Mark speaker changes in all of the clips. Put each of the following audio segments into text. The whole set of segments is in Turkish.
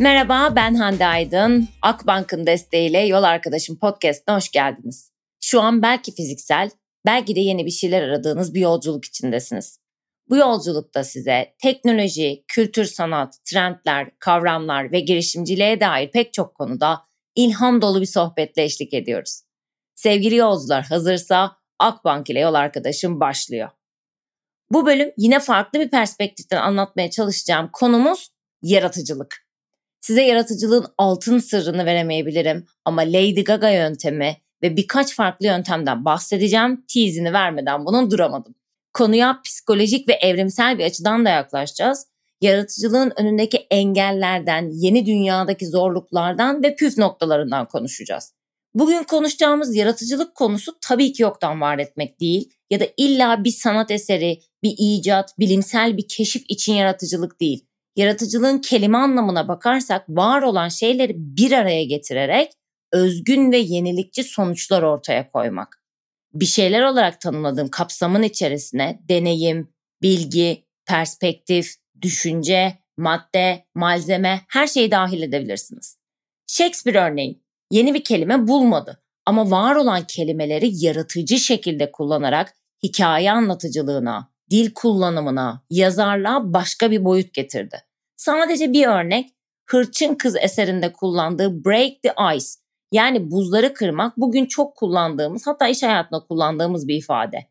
Speaker 1: Merhaba ben Hande Aydın. Akbank'ın desteğiyle Yol Arkadaşım Podcast'ına hoş geldiniz. Şu an belki fiziksel, belki de yeni bir şeyler aradığınız bir yolculuk içindesiniz. Bu yolculukta size teknoloji, kültür sanat, trendler, kavramlar ve girişimciliğe dair pek çok konuda ilham dolu bir sohbetle eşlik ediyoruz. Sevgili yolcular hazırsa Akbank ile Yol Arkadaşım başlıyor. Bu bölüm yine farklı bir perspektiften anlatmaya çalışacağım konumuz yaratıcılık. Size yaratıcılığın altın sırrını veremeyebilirim ama Lady Gaga yöntemi ve birkaç farklı yöntemden bahsedeceğim. Tease'ini vermeden bunun duramadım. Konuya psikolojik ve evrimsel bir açıdan da yaklaşacağız. Yaratıcılığın önündeki engellerden, yeni dünyadaki zorluklardan ve püf noktalarından konuşacağız. Bugün konuşacağımız yaratıcılık konusu tabii ki yoktan var etmek değil ya da illa bir sanat eseri, bir icat, bilimsel bir keşif için yaratıcılık değil. Yaratıcılığın kelime anlamına bakarsak var olan şeyleri bir araya getirerek özgün ve yenilikçi sonuçlar ortaya koymak. Bir şeyler olarak tanımladığım kapsamın içerisine deneyim, bilgi, perspektif, düşünce, madde, malzeme her şeyi dahil edebilirsiniz. Shakespeare örneğin yeni bir kelime bulmadı ama var olan kelimeleri yaratıcı şekilde kullanarak hikaye anlatıcılığına, dil kullanımına, yazarlığa başka bir boyut getirdi. Sadece bir örnek Hırçın Kız eserinde kullandığı break the ice yani buzları kırmak bugün çok kullandığımız hatta iş hayatında kullandığımız bir ifade.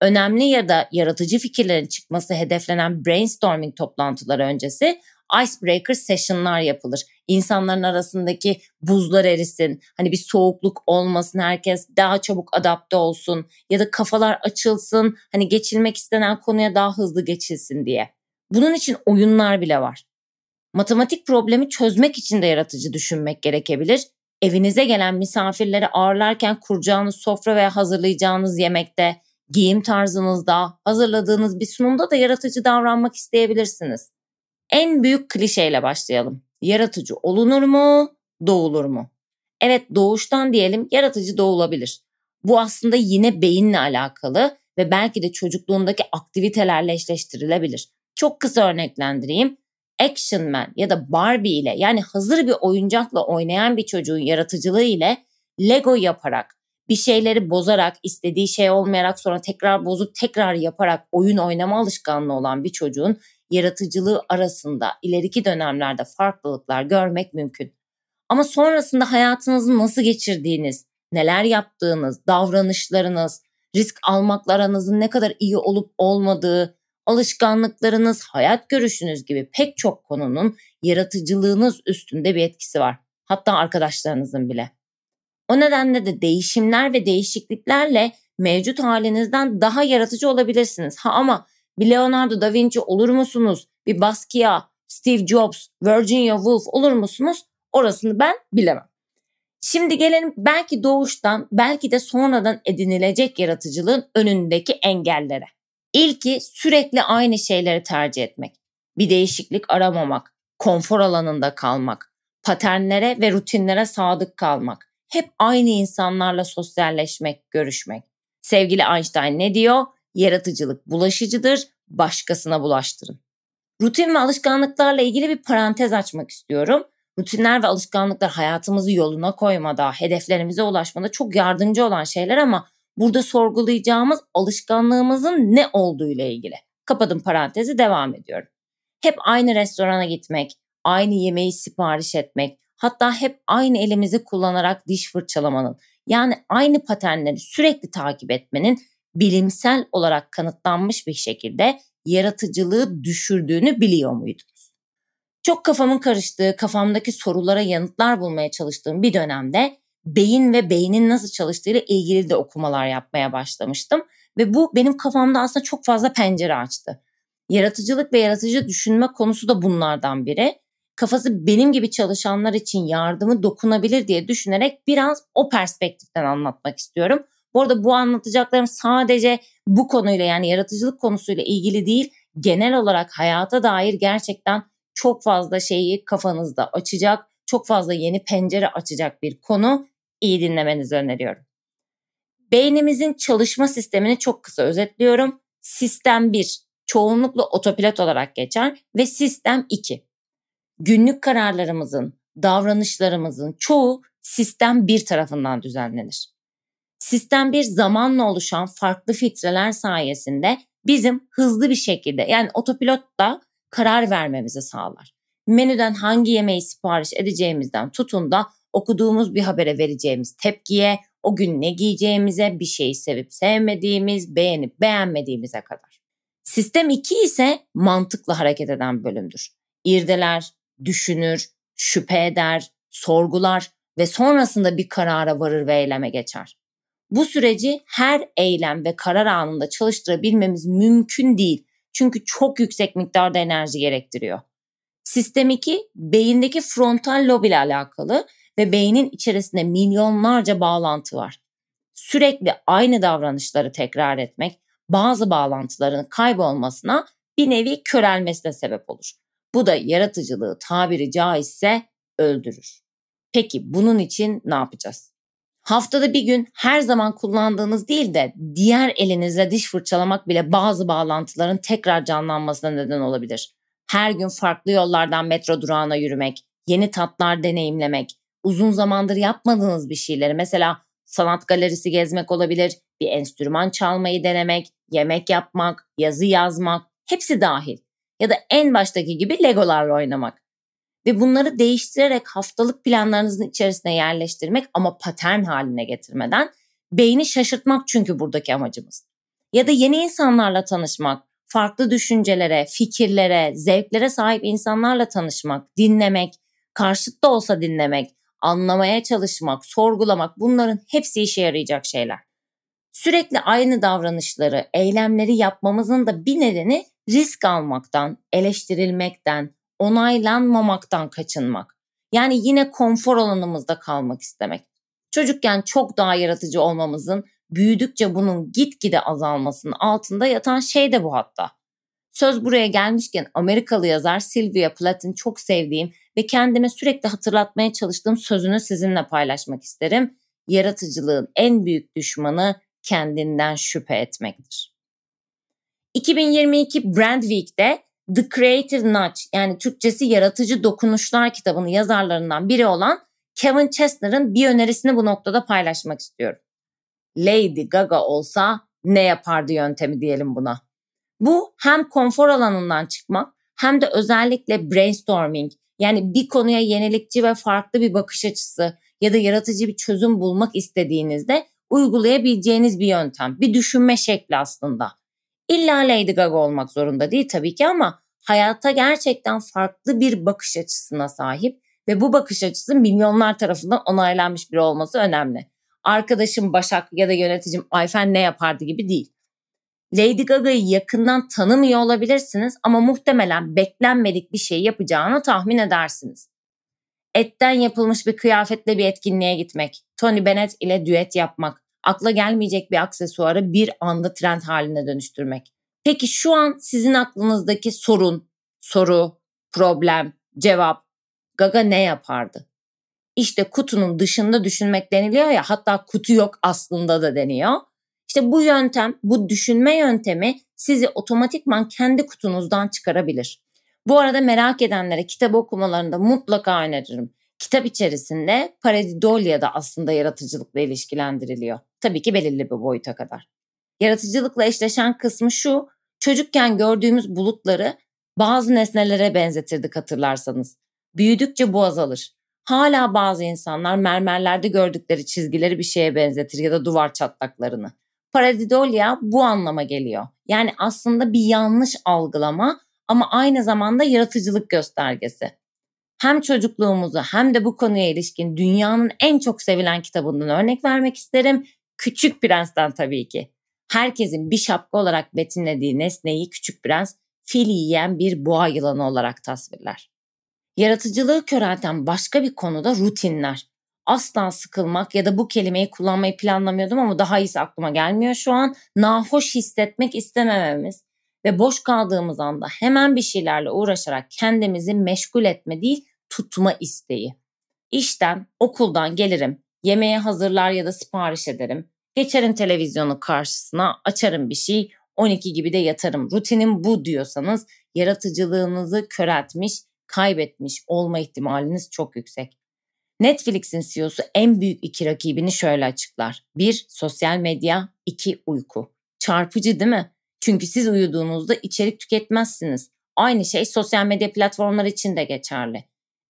Speaker 1: Önemli ya da yaratıcı fikirlerin çıkması hedeflenen brainstorming toplantıları öncesi icebreaker session'lar yapılır. İnsanların arasındaki buzlar erisin, hani bir soğukluk olmasın, herkes daha çabuk adapte olsun ya da kafalar açılsın, hani geçilmek istenen konuya daha hızlı geçilsin diye. Bunun için oyunlar bile var. Matematik problemi çözmek için de yaratıcı düşünmek gerekebilir. Evinize gelen misafirleri ağırlarken kuracağınız sofra veya hazırlayacağınız yemekte, giyim tarzınızda, hazırladığınız bir sunumda da yaratıcı davranmak isteyebilirsiniz. En büyük klişeyle başlayalım. Yaratıcı olunur mu, doğulur mu? Evet doğuştan diyelim yaratıcı doğulabilir. Bu aslında yine beyinle alakalı ve belki de çocukluğundaki aktivitelerle eşleştirilebilir. Çok kısa örneklendireyim. Action Man ya da Barbie ile yani hazır bir oyuncakla oynayan bir çocuğun yaratıcılığı ile Lego yaparak bir şeyleri bozarak istediği şey olmayarak sonra tekrar bozup tekrar yaparak oyun oynama alışkanlığı olan bir çocuğun yaratıcılığı arasında ileriki dönemlerde farklılıklar görmek mümkün. Ama sonrasında hayatınızı nasıl geçirdiğiniz, neler yaptığınız, davranışlarınız, risk almakla aranızın ne kadar iyi olup olmadığı, alışkanlıklarınız, hayat görüşünüz gibi pek çok konunun yaratıcılığınız üstünde bir etkisi var. Hatta arkadaşlarınızın bile. O nedenle de değişimler ve değişikliklerle mevcut halinizden daha yaratıcı olabilirsiniz. Ha ama bir Leonardo da Vinci olur musunuz? Bir Basquiat, Steve Jobs, Virginia Woolf olur musunuz? Orasını ben bilemem. Şimdi gelelim belki doğuştan, belki de sonradan edinilecek yaratıcılığın önündeki engellere. İlki sürekli aynı şeyleri tercih etmek. Bir değişiklik aramamak, konfor alanında kalmak, paternlere ve rutinlere sadık kalmak. Hep aynı insanlarla sosyalleşmek, görüşmek. Sevgili Einstein ne diyor? Yaratıcılık bulaşıcıdır, başkasına bulaştırın. Rutin ve alışkanlıklarla ilgili bir parantez açmak istiyorum. Rutinler ve alışkanlıklar hayatımızı yoluna koymada, hedeflerimize ulaşmada çok yardımcı olan şeyler ama burada sorgulayacağımız alışkanlığımızın ne olduğu ile ilgili. Kapadım parantezi devam ediyorum. Hep aynı restorana gitmek, aynı yemeği sipariş etmek, hatta hep aynı elimizi kullanarak diş fırçalamanın, yani aynı paternleri sürekli takip etmenin bilimsel olarak kanıtlanmış bir şekilde yaratıcılığı düşürdüğünü biliyor muydunuz? Çok kafamın karıştığı, kafamdaki sorulara yanıtlar bulmaya çalıştığım bir dönemde beyin ve beynin nasıl çalıştığıyla ilgili de okumalar yapmaya başlamıştım. Ve bu benim kafamda aslında çok fazla pencere açtı. Yaratıcılık ve yaratıcı düşünme konusu da bunlardan biri. Kafası benim gibi çalışanlar için yardımı dokunabilir diye düşünerek biraz o perspektiften anlatmak istiyorum. Bu arada bu anlatacaklarım sadece bu konuyla yani yaratıcılık konusuyla ilgili değil, genel olarak hayata dair gerçekten çok fazla şeyi kafanızda açacak, çok fazla yeni pencere açacak bir konu iyi dinlemenizi öneriyorum. Beynimizin çalışma sistemini çok kısa özetliyorum. Sistem 1 çoğunlukla otopilot olarak geçer ve sistem 2. Günlük kararlarımızın, davranışlarımızın çoğu sistem bir tarafından düzenlenir. Sistem bir zamanla oluşan farklı filtreler sayesinde bizim hızlı bir şekilde yani otopilotta karar vermemizi sağlar. Menüden hangi yemeği sipariş edeceğimizden tutun da okuduğumuz bir habere vereceğimiz tepkiye, o gün ne giyeceğimize, bir şeyi sevip sevmediğimiz, beğenip beğenmediğimize kadar. Sistem 2 ise mantıkla hareket eden bölümdür. İrdeler, düşünür, şüphe eder, sorgular ve sonrasında bir karara varır ve eyleme geçer. Bu süreci her eylem ve karar anında çalıştırabilmemiz mümkün değil. Çünkü çok yüksek miktarda enerji gerektiriyor. Sistem 2 beyindeki frontal lob ile alakalı ve beynin içerisinde milyonlarca bağlantı var. Sürekli aynı davranışları tekrar etmek bazı bağlantıların kaybolmasına bir nevi körelmesine sebep olur. Bu da yaratıcılığı tabiri caizse öldürür. Peki bunun için ne yapacağız? Haftada bir gün her zaman kullandığınız değil de diğer elinizle diş fırçalamak bile bazı bağlantıların tekrar canlanmasına neden olabilir. Her gün farklı yollardan metro durağına yürümek, yeni tatlar deneyimlemek, uzun zamandır yapmadığınız bir şeyleri mesela sanat galerisi gezmek olabilir, bir enstrüman çalmayı denemek, yemek yapmak, yazı yazmak hepsi dahil. Ya da en baştaki gibi legolarla oynamak ve bunları değiştirerek haftalık planlarınızın içerisine yerleştirmek ama patern haline getirmeden beyni şaşırtmak çünkü buradaki amacımız. Ya da yeni insanlarla tanışmak, farklı düşüncelere, fikirlere, zevklere sahip insanlarla tanışmak, dinlemek, karşıt da olsa dinlemek, anlamaya çalışmak, sorgulamak bunların hepsi işe yarayacak şeyler. Sürekli aynı davranışları, eylemleri yapmamızın da bir nedeni risk almaktan, eleştirilmekten, onaylanmamaktan kaçınmak. Yani yine konfor alanımızda kalmak istemek. Çocukken çok daha yaratıcı olmamızın büyüdükçe bunun gitgide azalmasının altında yatan şey de bu hatta. Söz buraya gelmişken Amerikalı yazar Sylvia Plath'in çok sevdiğim ve kendime sürekli hatırlatmaya çalıştığım sözünü sizinle paylaşmak isterim. Yaratıcılığın en büyük düşmanı kendinden şüphe etmektir. 2022 Brand Week'te The Creative Nudge yani Türkçesi Yaratıcı Dokunuşlar kitabının yazarlarından biri olan Kevin Chestner'ın bir önerisini bu noktada paylaşmak istiyorum. Lady Gaga olsa ne yapardı yöntemi diyelim buna. Bu hem konfor alanından çıkmak hem de özellikle brainstorming yani bir konuya yenilikçi ve farklı bir bakış açısı ya da yaratıcı bir çözüm bulmak istediğinizde uygulayabileceğiniz bir yöntem, bir düşünme şekli aslında. İlla Lady Gaga olmak zorunda değil tabii ki ama hayata gerçekten farklı bir bakış açısına sahip ve bu bakış açısı milyonlar tarafından onaylanmış biri olması önemli. Arkadaşım Başak ya da yöneticim Ayfen ne yapardı gibi değil. Lady Gaga'yı yakından tanımıyor olabilirsiniz ama muhtemelen beklenmedik bir şey yapacağını tahmin edersiniz. Etten yapılmış bir kıyafetle bir etkinliğe gitmek, Tony Bennett ile düet yapmak, akla gelmeyecek bir aksesuarı bir anda trend haline dönüştürmek. Peki şu an sizin aklınızdaki sorun, soru, problem, cevap Gaga ne yapardı? İşte kutunun dışında düşünmek deniliyor ya hatta kutu yok aslında da deniyor. İşte bu yöntem, bu düşünme yöntemi sizi otomatikman kendi kutunuzdan çıkarabilir. Bu arada merak edenlere kitap okumalarında mutlaka öneririm. Kitap içerisinde pareidolia da aslında yaratıcılıkla ilişkilendiriliyor. Tabii ki belirli bir boyuta kadar. Yaratıcılıkla eşleşen kısmı şu, çocukken gördüğümüz bulutları bazı nesnelere benzetirdik hatırlarsanız. Büyüdükçe bu azalır. Hala bazı insanlar mermerlerde gördükleri çizgileri bir şeye benzetir ya da duvar çatlaklarını. Paradidolia bu anlama geliyor. Yani aslında bir yanlış algılama ama aynı zamanda yaratıcılık göstergesi. Hem çocukluğumuzu hem de bu konuya ilişkin dünyanın en çok sevilen kitabından örnek vermek isterim. Küçük Prens'ten tabii ki. Herkesin bir şapka olarak betimlediği nesneyi Küçük Prens fil yiyen bir boğa yılanı olarak tasvirler. Yaratıcılığı körelten başka bir konu da rutinler. Asla sıkılmak ya da bu kelimeyi kullanmayı planlamıyordum ama daha iyisi aklıma gelmiyor şu an. Nahoş hissetmek istemememiz ve boş kaldığımız anda hemen bir şeylerle uğraşarak kendimizi meşgul etme değil tutma isteği. İşten, okuldan gelirim, yemeği hazırlar ya da sipariş ederim. Geçerim televizyonun karşısına, açarım bir şey, 12 gibi de yatarım. Rutinim bu diyorsanız yaratıcılığınızı köreltmiş kaybetmiş olma ihtimaliniz çok yüksek. Netflix'in CEO'su en büyük iki rakibini şöyle açıklar. Bir, sosyal medya. iki uyku. Çarpıcı değil mi? Çünkü siz uyuduğunuzda içerik tüketmezsiniz. Aynı şey sosyal medya platformları için de geçerli.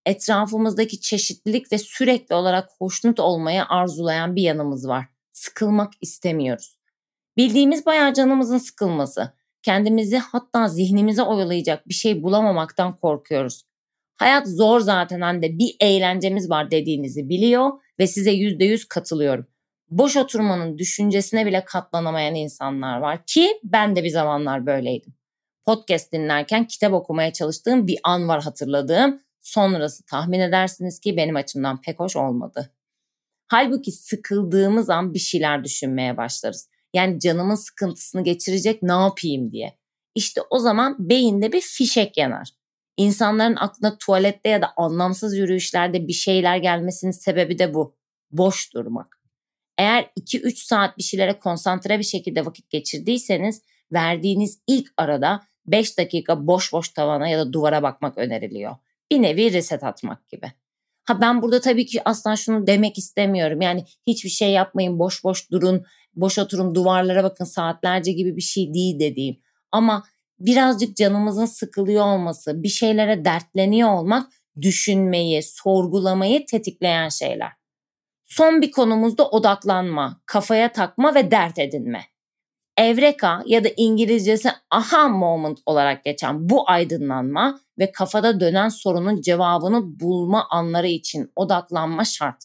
Speaker 1: Etrafımızdaki çeşitlilik ve sürekli olarak hoşnut olmaya arzulayan bir yanımız var. Sıkılmak istemiyoruz. Bildiğimiz bayağı canımızın sıkılması. Kendimizi hatta zihnimize oyalayacak bir şey bulamamaktan korkuyoruz. Hayat zor zaten hani bir eğlencemiz var dediğinizi biliyor ve size yüzde yüz katılıyorum. Boş oturmanın düşüncesine bile katlanamayan insanlar var ki ben de bir zamanlar böyleydim. Podcast dinlerken kitap okumaya çalıştığım bir an var hatırladığım. Sonrası tahmin edersiniz ki benim açımdan pek hoş olmadı. Halbuki sıkıldığımız an bir şeyler düşünmeye başlarız. Yani canımın sıkıntısını geçirecek ne yapayım diye. İşte o zaman beyinde bir fişek yanar. İnsanların aklına tuvalette ya da anlamsız yürüyüşlerde bir şeyler gelmesinin sebebi de bu. Boş durmak. Eğer 2-3 saat bir şeylere konsantre bir şekilde vakit geçirdiyseniz verdiğiniz ilk arada 5 dakika boş boş tavana ya da duvara bakmak öneriliyor. Bir nevi reset atmak gibi. Ha ben burada tabii ki asla şunu demek istemiyorum. Yani hiçbir şey yapmayın, boş boş durun, boş oturun, duvarlara bakın saatlerce gibi bir şey değil dediğim. Ama birazcık canımızın sıkılıyor olması, bir şeylere dertleniyor olmak düşünmeyi, sorgulamayı tetikleyen şeyler. Son bir konumuzda odaklanma, kafaya takma ve dert edinme. Evreka ya da İngilizcesi aha moment olarak geçen bu aydınlanma ve kafada dönen sorunun cevabını bulma anları için odaklanma şart.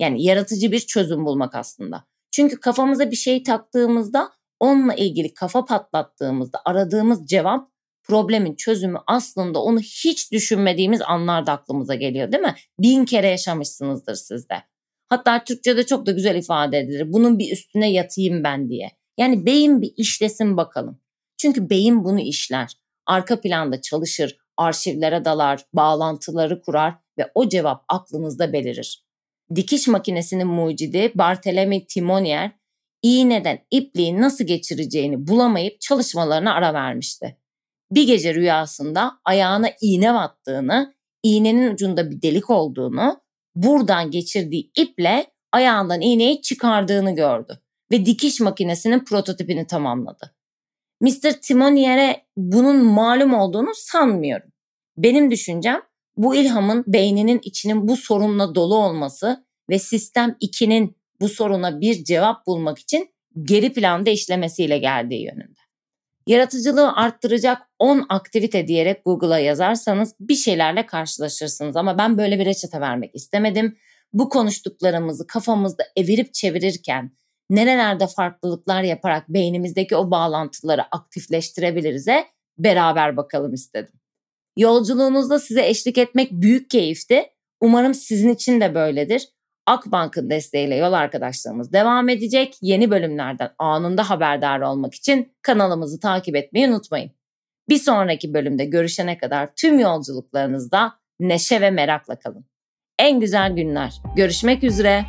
Speaker 1: Yani yaratıcı bir çözüm bulmak aslında. Çünkü kafamıza bir şey taktığımızda onunla ilgili kafa patlattığımızda aradığımız cevap problemin çözümü aslında onu hiç düşünmediğimiz anlarda aklımıza geliyor değil mi? Bin kere yaşamışsınızdır sizde. Hatta Türkçe'de çok da güzel ifade edilir. Bunun bir üstüne yatayım ben diye. Yani beyin bir işlesin bakalım. Çünkü beyin bunu işler. Arka planda çalışır, arşivlere dalar, bağlantıları kurar ve o cevap aklınızda belirir. Dikiş makinesinin mucidi Barthélemy Timonier iğneden ipliği nasıl geçireceğini bulamayıp çalışmalarına ara vermişti. Bir gece rüyasında ayağına iğne battığını, iğnenin ucunda bir delik olduğunu, buradan geçirdiği iple ayağından iğneyi çıkardığını gördü ve dikiş makinesinin prototipini tamamladı. Mr. Timonier'e bunun malum olduğunu sanmıyorum. Benim düşüncem bu ilhamın beyninin içinin bu sorunla dolu olması ve sistem 2'nin bu soruna bir cevap bulmak için geri planda işlemesiyle geldiği yönünde. Yaratıcılığı arttıracak 10 aktivite diyerek Google'a yazarsanız bir şeylerle karşılaşırsınız ama ben böyle bir reçete vermek istemedim. Bu konuştuklarımızı kafamızda evirip çevirirken nerelerde farklılıklar yaparak beynimizdeki o bağlantıları aktifleştirebiliriz'e beraber bakalım istedim. Yolculuğunuzda size eşlik etmek büyük keyifti. Umarım sizin için de böyledir. Akbank'ın desteğiyle yol arkadaşlığımız devam edecek. Yeni bölümlerden anında haberdar olmak için kanalımızı takip etmeyi unutmayın. Bir sonraki bölümde görüşene kadar tüm yolculuklarınızda neşe ve merakla kalın. En güzel günler. Görüşmek üzere.